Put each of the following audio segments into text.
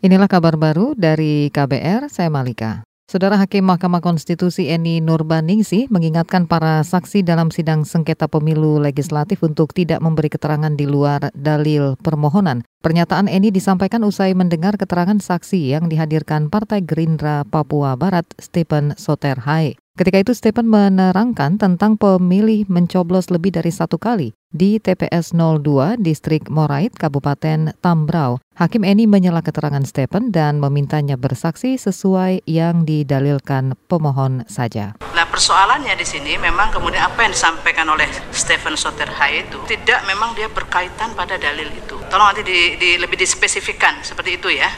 Inilah kabar baru dari KBR, saya Malika. Saudara Hakim Mahkamah Konstitusi Eni Nurbaningsih mengingatkan para saksi dalam sidang sengketa pemilu legislatif untuk tidak memberi keterangan di luar dalil permohonan. Pernyataan Eni disampaikan usai mendengar keterangan saksi yang dihadirkan Partai Gerindra Papua Barat, Stephen Soterhai. Ketika itu Stephen menerangkan tentang pemilih mencoblos lebih dari satu kali di TPS 02 Distrik Morait, Kabupaten Tambrau. Hakim Eni menyela keterangan Stephen dan memintanya bersaksi sesuai yang didalilkan pemohon saja. Nah persoalannya di sini memang kemudian apa yang disampaikan oleh Stephen Soterhai itu tidak memang dia berkaitan pada dalil itu. Tolong nanti di, di, lebih dispesifikkan seperti itu ya.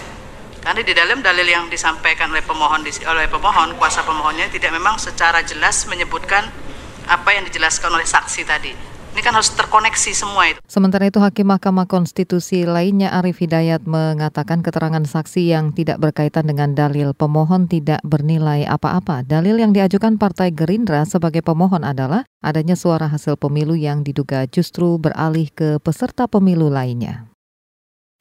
Karena di dalam dalil yang disampaikan oleh pemohon oleh pemohon kuasa pemohonnya tidak memang secara jelas menyebutkan apa yang dijelaskan oleh saksi tadi. Ini kan harus terkoneksi semua itu. Sementara itu Hakim Mahkamah Konstitusi lainnya Arif Hidayat mengatakan keterangan saksi yang tidak berkaitan dengan dalil pemohon tidak bernilai apa-apa. Dalil yang diajukan Partai Gerindra sebagai pemohon adalah adanya suara hasil pemilu yang diduga justru beralih ke peserta pemilu lainnya.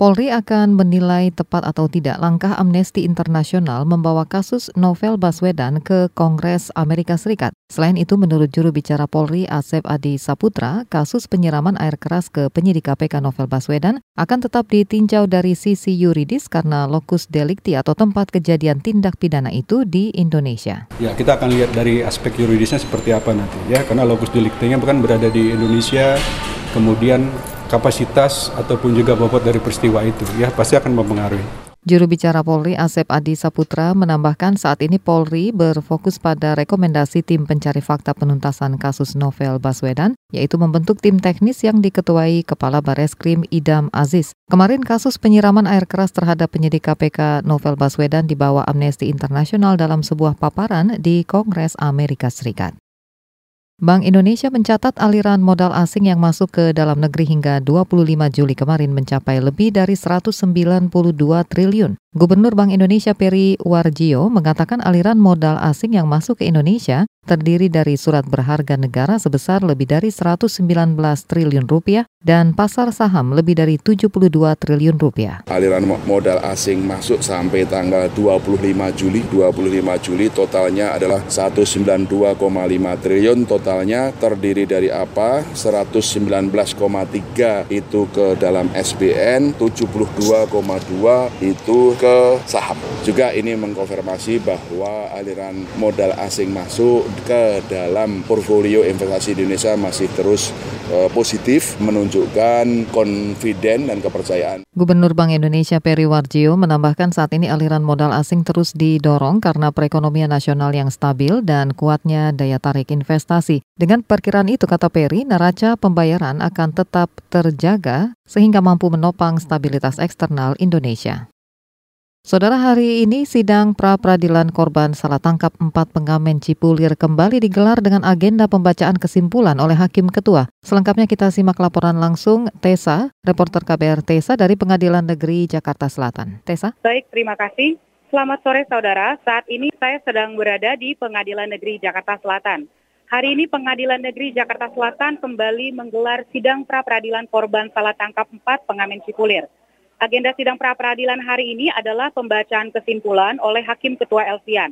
Polri akan menilai tepat atau tidak langkah Amnesty Internasional membawa kasus Novel Baswedan ke Kongres Amerika Serikat. Selain itu, menurut juru bicara Polri Asep Adi Saputra, kasus penyiraman air keras ke penyidik KPK Novel Baswedan akan tetap ditinjau dari sisi yuridis karena lokus delikti atau tempat kejadian tindak pidana itu di Indonesia. Ya, kita akan lihat dari aspek yuridisnya seperti apa nanti ya, karena lokus deliktinya bukan berada di Indonesia, kemudian kapasitas ataupun juga bobot dari peristiwa itu ya pasti akan mempengaruhi. Juru bicara Polri Asep Adi Saputra menambahkan saat ini Polri berfokus pada rekomendasi tim pencari fakta penuntasan kasus novel Baswedan, yaitu membentuk tim teknis yang diketuai Kepala Bareskrim Idam Aziz. Kemarin kasus penyiraman air keras terhadap penyidik KPK Novel Baswedan dibawa Amnesty International dalam sebuah paparan di Kongres Amerika Serikat. Bank Indonesia mencatat aliran modal asing yang masuk ke dalam negeri hingga 25 Juli kemarin mencapai lebih dari 192 triliun. Gubernur Bank Indonesia Peri Warjio mengatakan aliran modal asing yang masuk ke Indonesia terdiri dari surat berharga negara sebesar lebih dari 119 triliun rupiah dan pasar saham lebih dari 72 triliun rupiah. Aliran modal asing masuk sampai tanggal 25 Juli. 25 Juli totalnya adalah 192,5 triliun. Totalnya terdiri dari apa? 119,3 itu ke dalam SBN, 72,2 itu ke saham. Juga ini mengkonfirmasi bahwa aliran modal asing masuk ke dalam portfolio investasi Indonesia masih terus uh, positif menunjukkan confident dan kepercayaan. Gubernur Bank Indonesia Peri Warjio menambahkan saat ini aliran modal asing terus didorong karena perekonomian nasional yang stabil dan kuatnya daya tarik investasi. Dengan perkiraan itu kata Peri, neraca pembayaran akan tetap terjaga sehingga mampu menopang stabilitas eksternal Indonesia. Saudara hari ini sidang pra peradilan korban salah tangkap empat pengamen Cipulir kembali digelar dengan agenda pembacaan kesimpulan oleh Hakim Ketua. Selengkapnya kita simak laporan langsung Tesa, reporter KBR Tesa dari Pengadilan Negeri Jakarta Selatan. Tesa. Baik, terima kasih. Selamat sore saudara, saat ini saya sedang berada di Pengadilan Negeri Jakarta Selatan. Hari ini Pengadilan Negeri Jakarta Selatan kembali menggelar sidang pra peradilan korban salah tangkap empat pengamen Cipulir. Agenda sidang pra-peradilan hari ini adalah pembacaan kesimpulan oleh Hakim Ketua Elvian.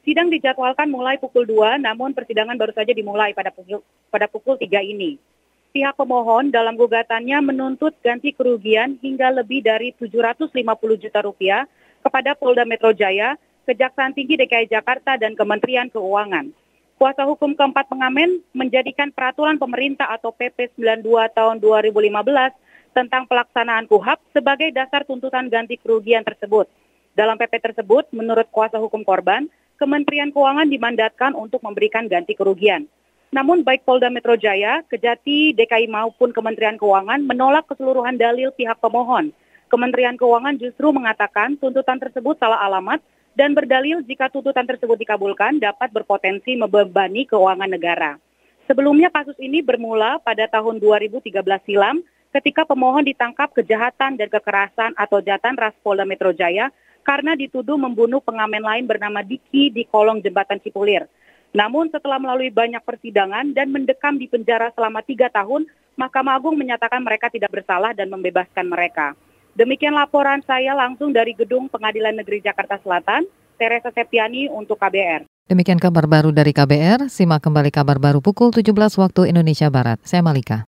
Sidang dijadwalkan mulai pukul 2, namun persidangan baru saja dimulai pada pukul, pada pukul 3 ini. Pihak pemohon dalam gugatannya menuntut ganti kerugian hingga lebih dari 750 juta rupiah kepada Polda Metro Jaya, Kejaksaan Tinggi DKI Jakarta, dan Kementerian Keuangan. Kuasa hukum keempat pengamen menjadikan peraturan pemerintah atau PP 92 tahun 2015 tentang pelaksanaan KUHAP sebagai dasar tuntutan ganti kerugian tersebut. Dalam PP tersebut, menurut kuasa hukum korban, Kementerian Keuangan dimandatkan untuk memberikan ganti kerugian. Namun baik Polda Metro Jaya, Kejati, DKI maupun Kementerian Keuangan menolak keseluruhan dalil pihak pemohon. Kementerian Keuangan justru mengatakan tuntutan tersebut salah alamat dan berdalil jika tuntutan tersebut dikabulkan dapat berpotensi membebani keuangan negara. Sebelumnya kasus ini bermula pada tahun 2013 silam ketika pemohon ditangkap kejahatan dan kekerasan atau jatan ras Polda Metro Jaya karena dituduh membunuh pengamen lain bernama Diki di kolong jembatan Cipulir. Namun setelah melalui banyak persidangan dan mendekam di penjara selama tiga tahun, Mahkamah Agung menyatakan mereka tidak bersalah dan membebaskan mereka. Demikian laporan saya langsung dari Gedung Pengadilan Negeri Jakarta Selatan, Teresa Septiani untuk KBR. Demikian kabar baru dari KBR, simak kembali kabar baru pukul 17 waktu Indonesia Barat. Saya Malika.